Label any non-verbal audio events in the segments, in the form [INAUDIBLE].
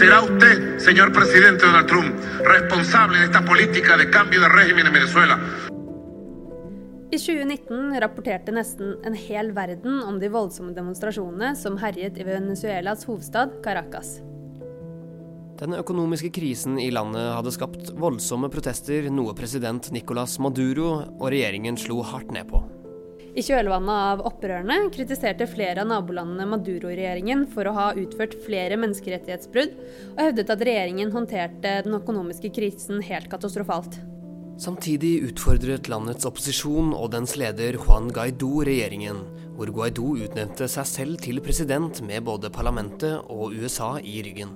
¿Será usted, señor presidente Donald Trump, responsable de esta política de cambio de régimen en Venezuela? I 2019 rapporterte nesten en hel verden om de voldsomme demonstrasjonene som herjet i Venezuelas hovedstad Caracas. Den økonomiske krisen i landet hadde skapt voldsomme protester, noe president Nicolas Maduro og regjeringen slo hardt ned på. I kjølvannet av opprørene kritiserte flere av nabolandene Maduro-regjeringen for å ha utført flere menneskerettighetsbrudd, og hevdet at regjeringen håndterte den økonomiske krisen helt katastrofalt. Samtidig utfordret landets opposisjon og dens leder Juan Guaidó regjeringen, hvor Guaidó utnevnte seg selv til president med både parlamentet og USA i ryggen.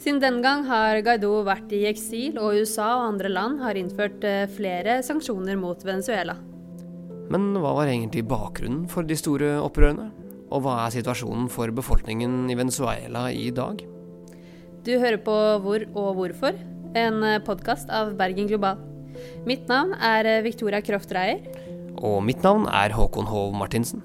Siden den gang har Guaidó vært i eksil, og USA og andre land har innført eh, flere sanksjoner mot Venezuela. Men hva var egentlig bakgrunnen for de store opprørene? Og hva er situasjonen for befolkningen i Venezuela i dag? Du hører på Hvor og hvorfor, en eh, podkast av Bergen Global. Mitt navn er eh, Victoria Kroft Reier. Og mitt navn er Håkon Hov Martinsen.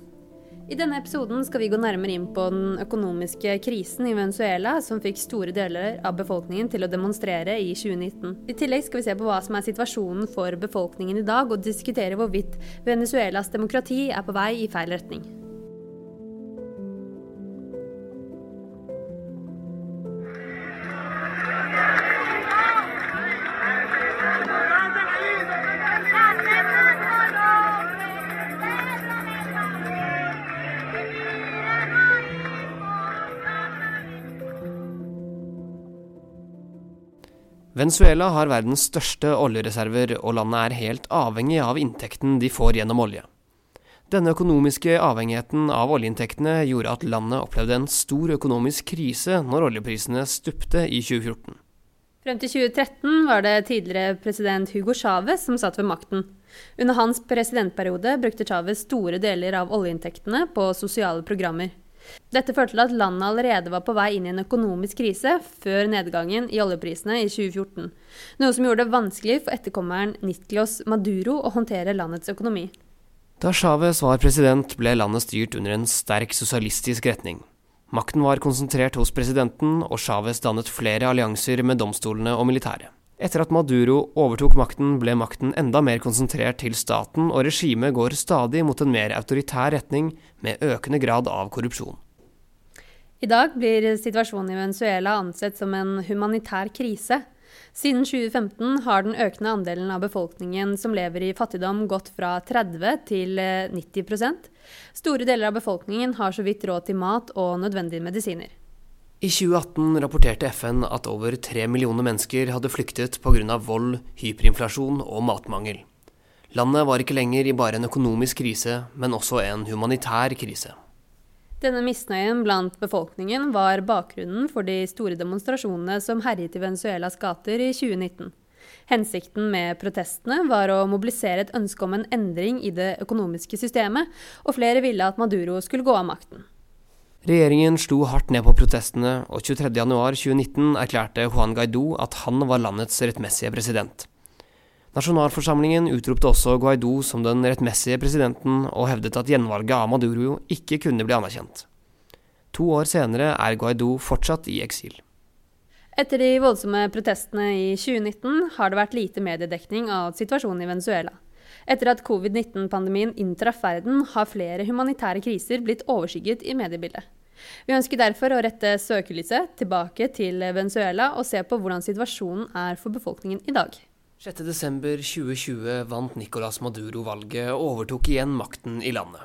I denne episoden skal vi gå nærmere inn på den økonomiske krisen i Venezuela, som fikk store deler av befolkningen til å demonstrere i 2019. I tillegg skal vi se på hva som er situasjonen for befolkningen i dag, og diskutere hvorvidt Venezuelas demokrati er på vei i feil retning. Venezuela har verdens største oljereserver, og landet er helt avhengig av inntekten de får gjennom olje. Denne økonomiske avhengigheten av oljeinntektene gjorde at landet opplevde en stor økonomisk krise når oljeprisene stupte i 2014. Frem til 2013 var det tidligere president Hugo Chávez som satt ved makten. Under hans presidentperiode brukte Chávez store deler av oljeinntektene på sosiale programmer. Dette førte til at landet allerede var på vei inn i en økonomisk krise før nedgangen i oljeprisene i 2014, noe som gjorde det vanskelig for etterkommeren Niklos Maduro å håndtere landets økonomi. Da Chávez var president, ble landet styrt under en sterk sosialistisk retning. Makten var konsentrert hos presidenten, og Chávez dannet flere allianser med domstolene og militæret. Etter at Maduro overtok makten, ble makten enda mer konsentrert til staten, og regimet går stadig mot en mer autoritær retning med økende grad av korrupsjon. I dag blir situasjonen i Venezuela ansett som en humanitær krise. Siden 2015 har den økende andelen av befolkningen som lever i fattigdom, gått fra 30 til 90% Store deler av befolkningen har så vidt råd til mat og nødvendige medisiner. I 2018 rapporterte FN at over tre millioner mennesker hadde flyktet pga. vold, hyperinflasjon og matmangel. Landet var ikke lenger i bare en økonomisk krise, men også en humanitær krise. Denne misnøyen blant befolkningen var bakgrunnen for de store demonstrasjonene som herjet i Venezuelas gater i 2019. Hensikten med protestene var å mobilisere et ønske om en endring i det økonomiske systemet, og flere ville at Maduro skulle gå av makten. Regjeringen slo hardt ned på protestene, og 23.1.2019 erklærte Juan Guaidó at han var landets rettmessige president. Nasjonalforsamlingen utropte også Guaidó som den rettmessige presidenten, og hevdet at gjenvalget av Maduro ikke kunne bli anerkjent. To år senere er Guaidó fortsatt i eksil. Etter de voldsomme protestene i 2019 har det vært lite mediedekning av situasjonen i Venezuela. Etter at covid-19-pandemien inntraff verden, har flere humanitære kriser blitt overskygget i mediebildet. Vi ønsker derfor å rette søkelyset tilbake til Venezuela og se på hvordan situasjonen er for befolkningen i dag. 6.12.2020 vant Nicolas Maduro valget og overtok igjen makten i landet.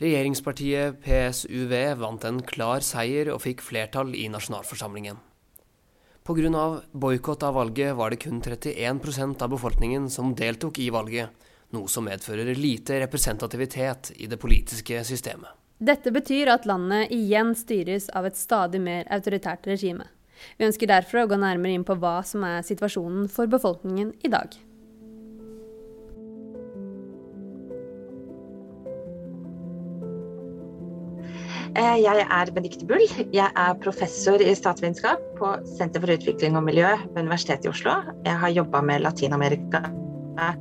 Regjeringspartiet PSUV vant en klar seier og fikk flertall i nasjonalforsamlingen. Pga. boikott av valget var det kun 31% av befolkningen som deltok i valget, noe som medfører lite representativitet i det politiske systemet. Dette betyr at landet igjen styres av et stadig mer autoritært regime. Vi ønsker derfor å gå nærmere inn på hva som er situasjonen for befolkningen i dag. Eh, jeg er Benedicte Bull. Jeg er professor i statsvitenskap på Senter for utvikling og miljø ved Universitetet i Oslo. Jeg har jobba med Latin-Amerika Eh,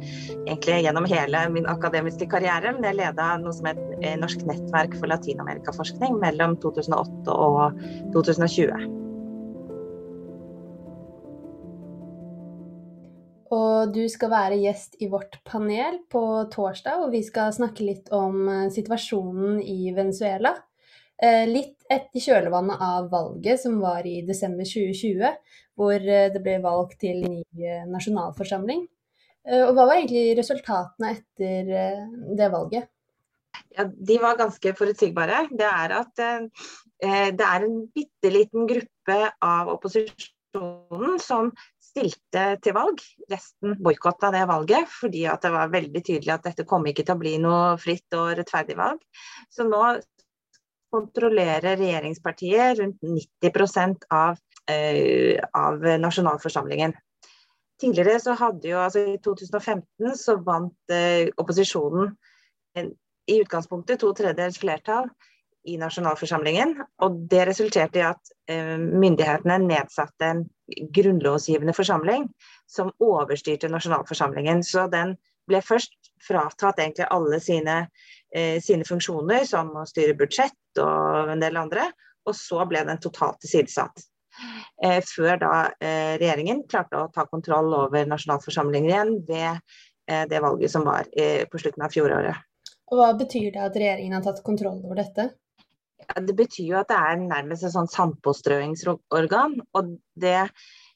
egentlig gjennom hele min akademiske karriere. Men jeg leda noe som het eh, Norsk nettverk for latinamerikaforskning mellom 2008 og 2020. Og du skal være gjest i vårt panel på torsdag, og vi skal snakke litt om eh, situasjonen i Venezuela. Litt etter kjølvannet av valget som var i desember 2020, hvor det ble valgt til ny nasjonalforsamling. Og hva var egentlig resultatene etter det valget? Ja, de var ganske forutsigbare. Det er at eh, det er en bitte liten gruppe av opposisjonen som stilte til valg. Resten boikotta det valget fordi det var veldig tydelig at dette kom ikke til å bli noe fritt og rettferdig valg. Så nå kontrollerer regjeringspartiet rundt 90 av, eh, av nasjonalforsamlingen. Tidligere så hadde jo, altså I 2015 så vant eh, opposisjonen en, i utgangspunktet to tredjedels flertall i nasjonalforsamlingen. Og det resulterte i at eh, myndighetene nedsatte en grunnlovsgivende forsamling som overstyrte nasjonalforsamlingen. Så den ble først fratatt egentlig alle sine, eh, sine funksjoner, som å styre budsjett og en del andre. Og så ble den totalt tilsidesatt. Eh, før da eh, regjeringen klarte å ta kontroll over nasjonalforsamlingen igjen ved eh, det valget som var eh, på slutten av fjoråret. Og Hva betyr det at regjeringen har tatt kontroll over dette? det betyr jo at det er nærmest et sånn sandpåstrøingsorgan. Og det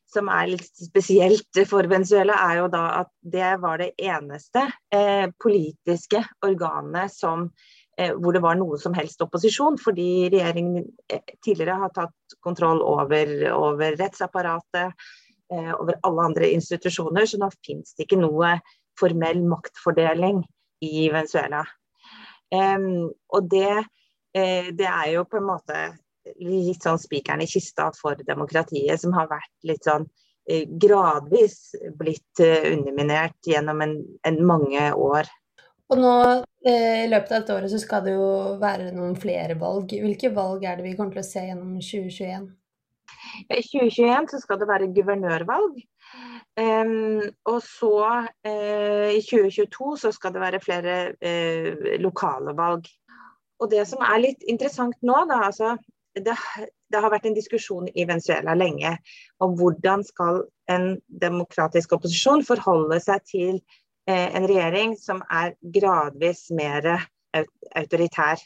som er litt spesielt for Venezuela, er jo da at det var det eneste eh, politiske organet som, hvor det var noe som helst opposisjon. Fordi regjeringen eh, tidligere har tatt kontroll over, over rettsapparatet, eh, over alle andre institusjoner. Så nå finnes det ikke noe formell maktfordeling i Venezuela. og det Eh, det er jo på en måte litt sånn spikeren i kista for demokratiet, som har vært litt sånn eh, gradvis blitt eh, underminert gjennom en, en mange år. Og nå i løpet av dette året så skal det jo være noen flere valg. Hvilke valg er det vi kommer til å se gjennom 2021? I 2021 så skal det være guvernørvalg. Um, og så uh, i 2022 så skal det være flere uh, lokale valg. Og det som er litt interessant nå, da, altså, det, det, har vært en diskusjon i Venezuela lenge om hvordan skal en demokratisk opposisjon forholde seg til eh, en regjering som er gradvis mer autoritær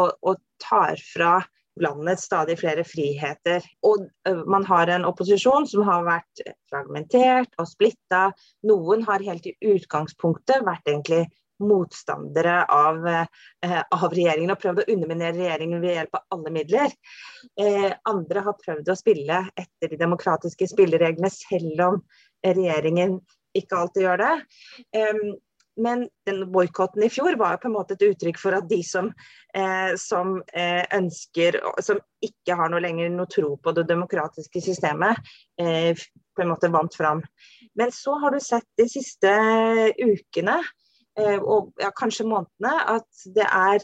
og, og tar fra landet stadig flere friheter. Og uh, man har en opposisjon som har vært fragmentert og splitta. Noen har helt i utgangspunktet vært egentlig motstandere av, eh, av, regjeringen og prøvd å underminere regjeringen ved hjelp av alle midler. Eh, andre har prøvd å spille etter de demokratiske spillereglene, selv om regjeringen ikke alltid gjør det. Um, men den boikotten i fjor var på en måte et uttrykk for at de som, eh, som eh, ønsker, som ikke har noe lenger noe tro på det demokratiske systemet, eh, på en måte vant fram. Men så har du sett de siste ukene Eh, og ja, kanskje månedene, at det er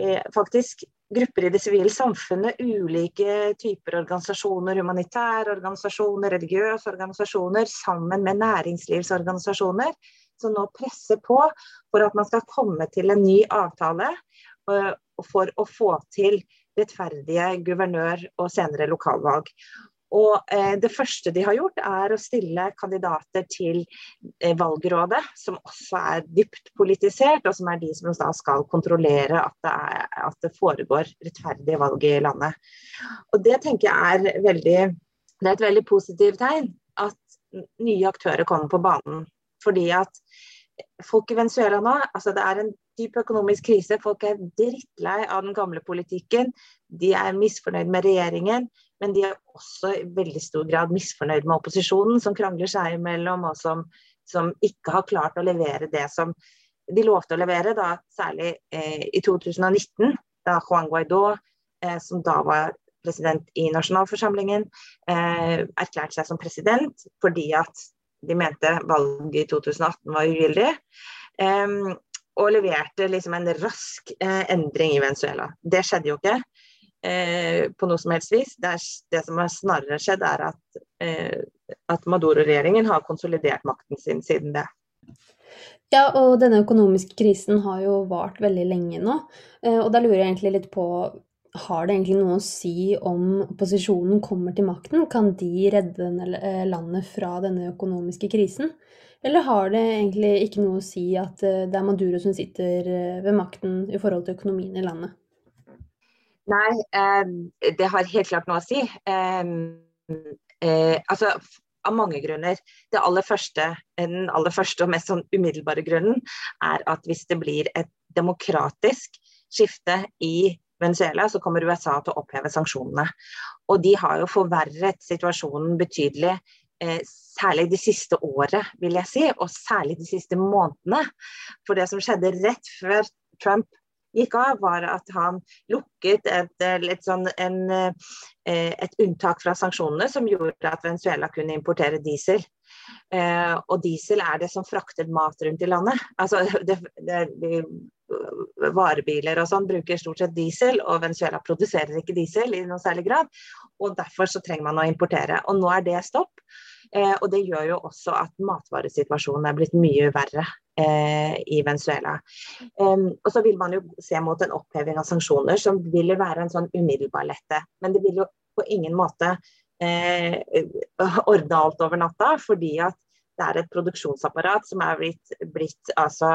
eh, faktisk grupper i det sivile samfunnet, ulike typer organisasjoner, humanitære organisasjoner, religiøse organisasjoner, sammen med næringslivsorganisasjoner, som nå presser på for at man skal komme til en ny avtale uh, for å få til rettferdige guvernør- og senere lokalvalg. Og eh, Det første de har gjort, er å stille kandidater til eh, valgrådet, som også er dypt politisert, og som er de som da skal kontrollere at det, er, at det foregår rettferdige valg i landet. Og Det tenker jeg er, veldig, det er et veldig positivt tegn, at nye aktører kommer på banen. Fordi at folk i Venezuela nå, altså det er en dyp økonomisk krise. Folk er drittlei av den gamle politikken. De er misfornøyd med regjeringen. Men de er også i veldig stor grad misfornøyd med opposisjonen, som krangler seg imellom, og som, som ikke har klart å levere det som de lovte å levere, da, særlig eh, i 2019, da Juan Guaidó, eh, som da var president i nasjonalforsamlingen, eh, erklærte seg som president fordi at de mente valget i 2018 var ugyldig. Um, og leverte liksom en rask eh, endring i Venezuela. Det skjedde jo ikke. Eh, på noe som helst vis. Det, er, det som har snarere skjedd, er at, eh, at Maduro-regjeringen har konsolidert makten sin siden det. Ja, og denne økonomiske krisen har jo vart veldig lenge nå. Eh, og da lurer jeg egentlig litt på har det egentlig noe å si om opposisjonen kommer til makten? Kan de redde eh, landet fra denne økonomiske krisen? Eller har det egentlig ikke noe å si at det er Maduro som sitter ved makten i forhold til økonomien i landet? Nei, eh, det har helt klart noe å si. Eh, eh, altså, av mange grunner. Aller første, den aller første og mest sånn umiddelbare grunnen er at hvis det blir et demokratisk skifte i Venezuela, så kommer USA til å oppheve sanksjonene. Og de har jo forverret situasjonen betydelig. Eh, særlig de siste året, vil jeg si, og særlig de siste månedene. For det som skjedde rett før Trump gikk av, var at han lukket et, et, sånn, en, eh, et, unntak fra sanksjonene som gjorde at Venezuela kunne importere diesel. Eh, og diesel er det som frakter mat rundt i landet. Altså, [LAUGHS] det, det, varebiler og sånn bruker stort sett diesel, og Venezuela produserer ikke diesel i noen særlig grad. Og derfor så trenger man å importere. Og nå er det stopp. Eh, og det gjør jo også at matvaresituasjonen er blitt mye verre eh, i Venezuela. Eh, og så vil man jo se mot en oppheving av sanksjoner som vil være en sånn umiddelbar lette. Men det vil jo på ingen måte eh, ordne alt over natta, fordi at det er et produksjonsapparat som er blitt, blitt altså,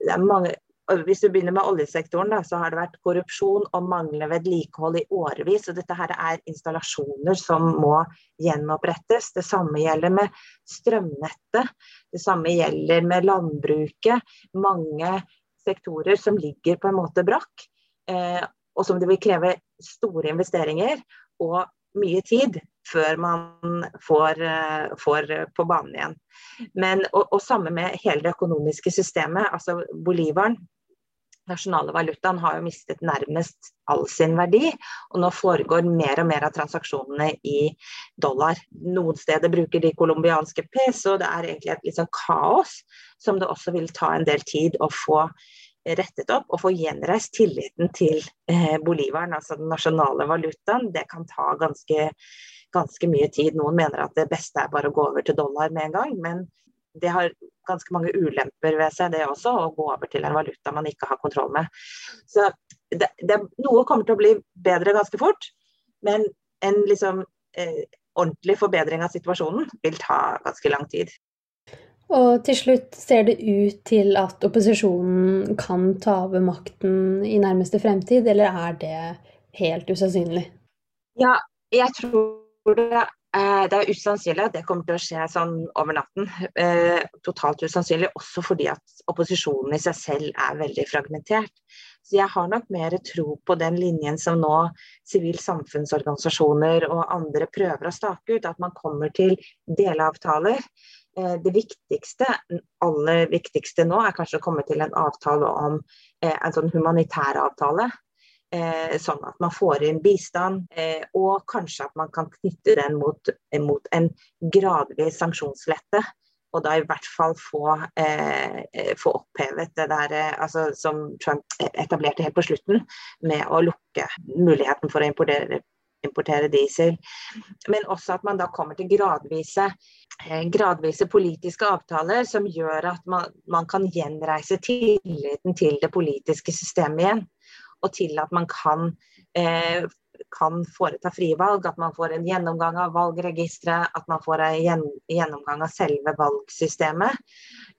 det er mange, hvis du begynner med oljesektoren, da, så har det vært korrupsjon og manglende vedlikehold i årevis. og Dette her er installasjoner som må gjenopprettes. Det samme gjelder med strømnettet. Det samme gjelder med landbruket. Mange sektorer som ligger på en måte brakk. Eh, og som det vil kreve store investeringer og mye tid før man får, eh, får på banen igjen. Men, og, og samme med hele det økonomiske systemet. altså Bolivaren nasjonale valutaen har jo mistet nærmest all sin verdi. Og nå foregår mer og mer av transaksjonene i dollar. Noen steder bruker de colombianske peso. Det er egentlig et litt sånn kaos som det også vil ta en del tid å få rettet opp og få gjenreist tilliten til eh, bolivaren, altså den nasjonale valutaen. Det kan ta ganske, ganske mye tid. Noen mener at det beste er bare å gå over til dollar med en gang. men det har ganske mange ulemper ved seg, det også, å gå over til en valuta man ikke har kontroll med. Så det, det, noe kommer til å bli bedre ganske fort, men en liksom, eh, ordentlig forbedring av situasjonen vil ta ganske lang tid. Og til slutt ser det ut til at opposisjonen kan ta over makten i nærmeste fremtid, eller er det helt usannsynlig? Ja, jeg tror det det er usannsynlig at det kommer til å skje sånn over natten. Eh, totalt usannsynlig, også fordi at opposisjonen i seg selv er veldig fragmentert. Så jeg har nok mer tro på den linjen som nå sivil samfunnsorganisasjoner og andre prøver å stake ut, at man kommer til delavtaler. Eh, det viktigste, aller viktigste nå er kanskje å komme til en avtale om en sånn humanitær avtale Eh, sånn at man får inn bistand, eh, og kanskje at man kan knytte den mot, mot en gradvis sanksjonslette. Og da i hvert fall få, eh, få opphevet det der eh, altså, som Trump etablerte helt på slutten, med å lukke muligheten for å importere, importere diesel. Men også at man da kommer til gradvise, eh, gradvise politiske avtaler som gjør at man, man kan gjenreise tilliten til det politiske systemet igjen og til at man kan, eh, kan foreta frie valg. At man får en gjennomgang av valgregisteret, at man får en gjennomgang av selve valgsystemet,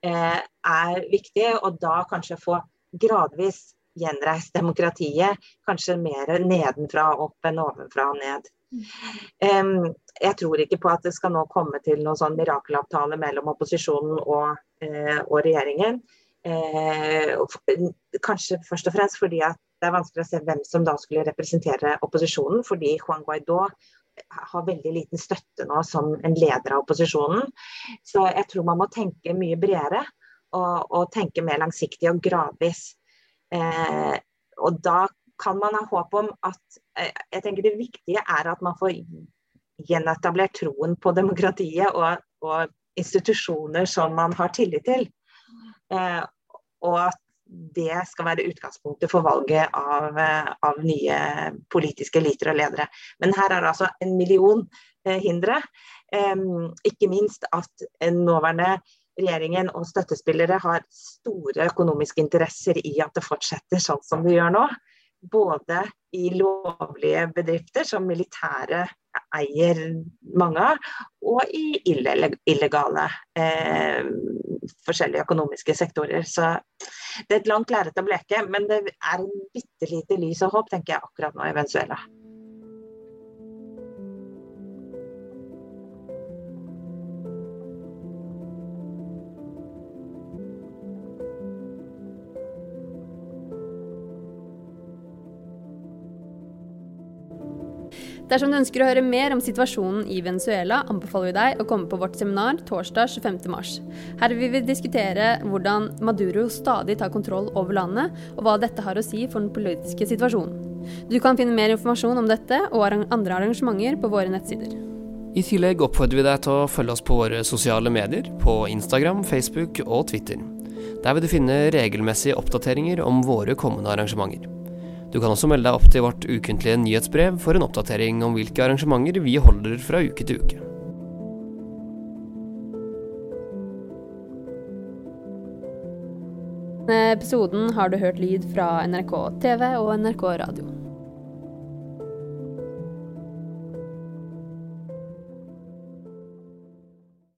eh, er viktig. Og da kanskje få gradvis gjenreist demokratiet, kanskje mer nedenfra opp enn ovenfra og ned. Um, jeg tror ikke på at det skal nå komme til noen sånn mirakelavtale mellom opposisjonen og, uh, og regjeringen. Uh, kanskje først og fremst fordi at det er vanskelig å se hvem som da skulle representere opposisjonen, fordi Juan Guaidó har veldig liten støtte nå som en leder av opposisjonen. Så jeg tror man må tenke mye bredere og, og tenke mer langsiktig og gradvis. Eh, og da kan man ha håp om at eh, Jeg tenker det viktige er at man får gjenetablert troen på demokratiet og, og institusjoner som man har tillit til. Eh, og at det skal være utgangspunktet for valget av, eh, av, nye politiske eliter og ledere. Men her er det altså en million eh, hindre. Um, ikke minst at nåværende regjeringen og støttespillere har store økonomiske interesser i at det fortsetter sånn som det gjør nå. Både i lovlige bedrifter som militære eier mange av, og i illegale eh, forskjellige økonomiske sektorer. Så det er et langt lerret å bleke, men det er en bitte lite lys og håp, tenker jeg akkurat nå i Venezuela. Dersom du ønsker å høre mer om situasjonen i Venezuela, anbefaler vi deg å komme på vårt seminar torsdag 25.3. Her vil vi diskutere hvordan Maduro stadig tar kontroll over landet, og hva dette har å si for den politiske situasjonen. Du kan finne mer informasjon om dette og andre arrangementer på våre nettsider. I tillegg oppfordrer vi deg til å følge oss på våre sosiale medier, på Instagram, Facebook og Twitter. Der vil du finne regelmessige oppdateringer om våre kommende arrangementer. Du kan også melde deg opp til vårt ukentlige nyhetsbrev for en oppdatering om hvilke arrangementer vi holder fra uke til uke. Denne episoden har du hørt lyd fra NRK TV og NRK Radio.